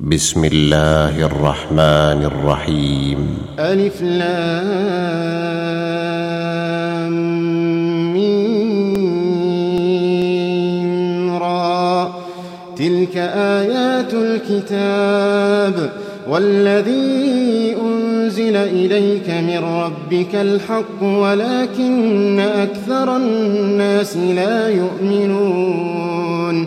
بسم الله الرحمن الرحيم. ألف لام را. تلك آيات الكتاب والذي أنزل إليك من ربك الحق ولكن أكثر الناس لا يؤمنون.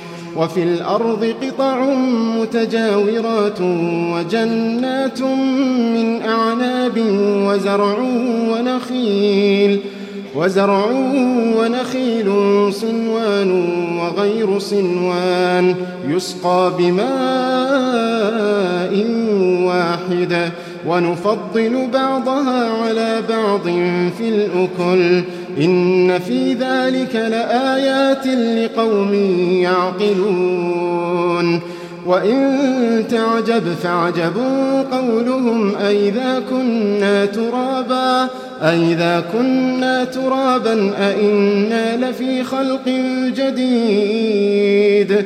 وفي الأرض قطع متجاورات وجنات من أعناب وزرع ونخيل وزرع ونخيل صنوان وغير صنوان يسقى بماء واحد. ونفضل بعضها على بعض في الأكل. إن في ذلك لآيات لقوم يعقلون. وإن تعجب فعجب قولهم أئذا كنا ترابا. أئذا كنا ترابا أئنا لفي خلق جديد.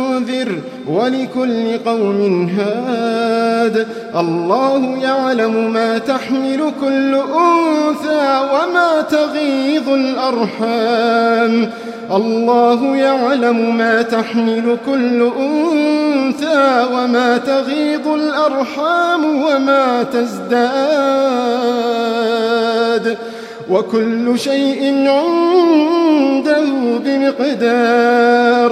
ولكل قوم هاد. الله يعلم ما تحمل كل أنثى وما تغيظ الأرحام. الله يعلم ما تحمل كل أنثى وما تغيض الأرحام وما تزداد. وكل شيء عنده بمقدار.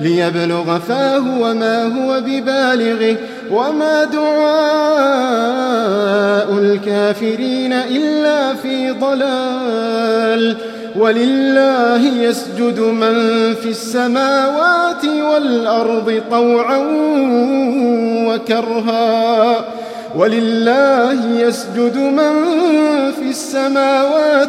ليبلغ فاه وما هو ببالغه وما دعاء الكافرين إلا في ضلال. ولله يسجد من في السماوات والأرض طوعا وكرها. ولله يسجد من في السماوات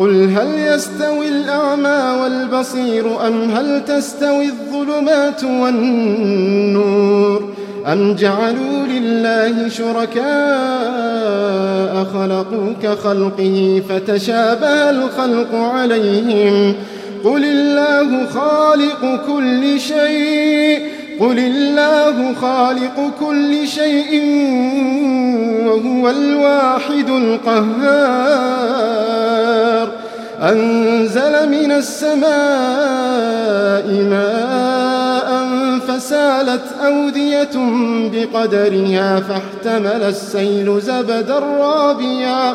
قل هل يستوي الأعمى والبصير أم هل تستوي الظلمات والنور أم جعلوا لله شركاء خلقوا كخلقه فتشابه الخلق عليهم قل الله خالق كل شيء قل الله خالق كل شيء وهو الواحد القهار أنزل من السماء ماء فسالت أودية بقدرها فاحتمل السيل زبدا رابيا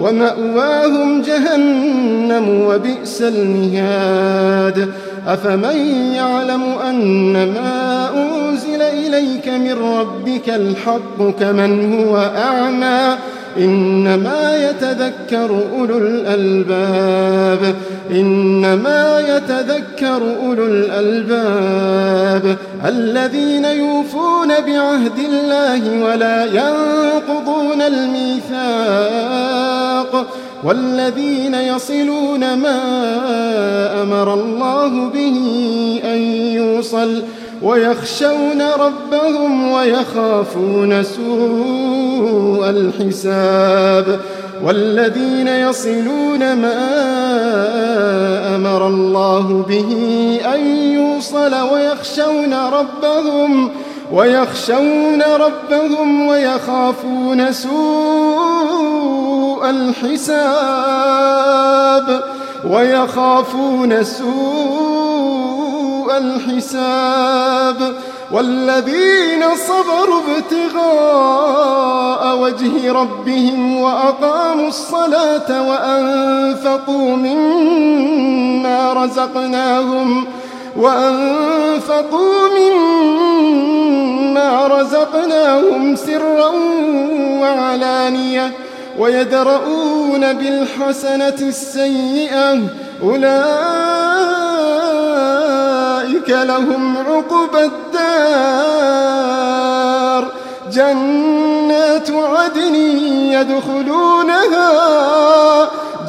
ومأواهم جهنم وبئس المهاد. أفمن يعلم أن ما إليك من ربك الحق كمن هو أعمى إنما يتذكر أولو الألباب إنما يتذكر أولو الألباب الذين يوفون بعهد الله ولا ينقضون الميثاق والذين يصلون ما أمر الله به أن يوصل ويخشون ربهم ويخافون سوء الحساب والذين يصلون ما أمر الله به أن يوصل ويخشون ربهم ويخشون ربهم ويخافون سوء الحساب ويخافون سوء الحساب والذين صبروا ابتغاء وجه ربهم وأقاموا الصلاة وأنفقوا مما رزقناهم وأنفقوا مما رزقناهم سرا وعلانية ويدرؤون بالحسنة السيئة أولئك لهم عقبى الدار. جنات عدن يدخلونها.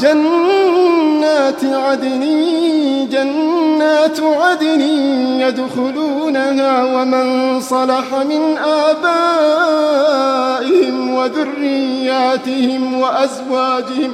جنات عدن جنات عدن يدخلونها. ومن صلح من آبائهم وذرياتهم وأزواجهم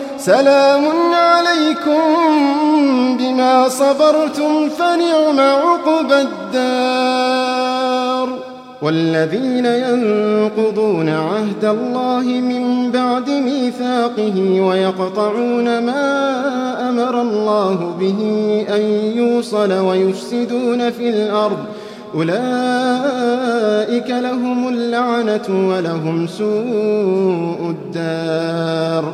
سلام عليكم بما صبرتم فنعم عقبى الدار. والذين ينقضون عهد الله من بعد ميثاقه ويقطعون ما أمر الله به أن يوصل ويفسدون في الأرض. أولئك لهم اللعنة ولهم سوء الدار.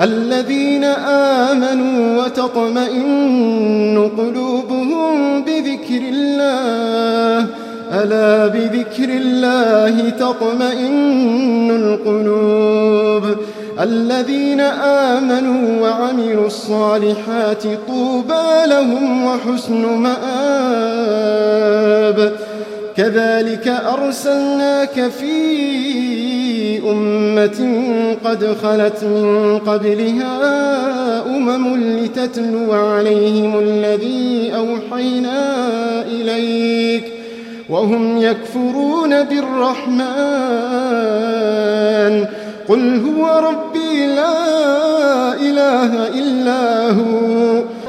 الذين آمنوا وتطمئن قلوبهم بذكر الله. ألا بذكر الله تطمئن القلوب. الذين آمنوا وعملوا الصالحات طوبى لهم وحسن مآب. كذلك أرسلناك في أمة قد خلت من قبلها أمم لتتلو عليهم الذي أوحينا إليك وهم يكفرون بالرحمن. قل هو ربي لا إله إلا هو.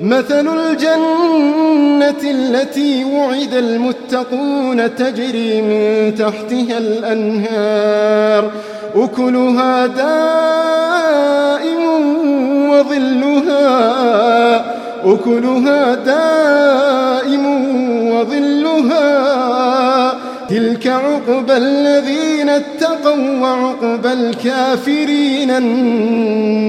مثل الجنة التي وعد المتقون تجري من تحتها الأنهار. أكلها دائم وظلها أكلها دائم وظلها. تلك عقبى الذين اتقوا وعقبى الكافرين النار.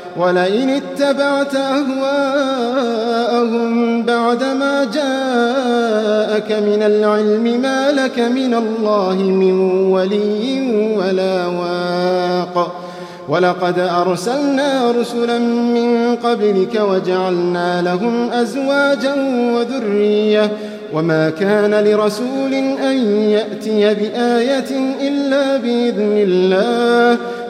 ولئن اتبعت أهواءهم بعدما جاءك من العلم ما لك من الله من ولي ولا واق. ولقد أرسلنا رسلا من قبلك وجعلنا لهم أزواجا وذرية. وما كان لرسول أن يأتي بآية إلا بإذن الله.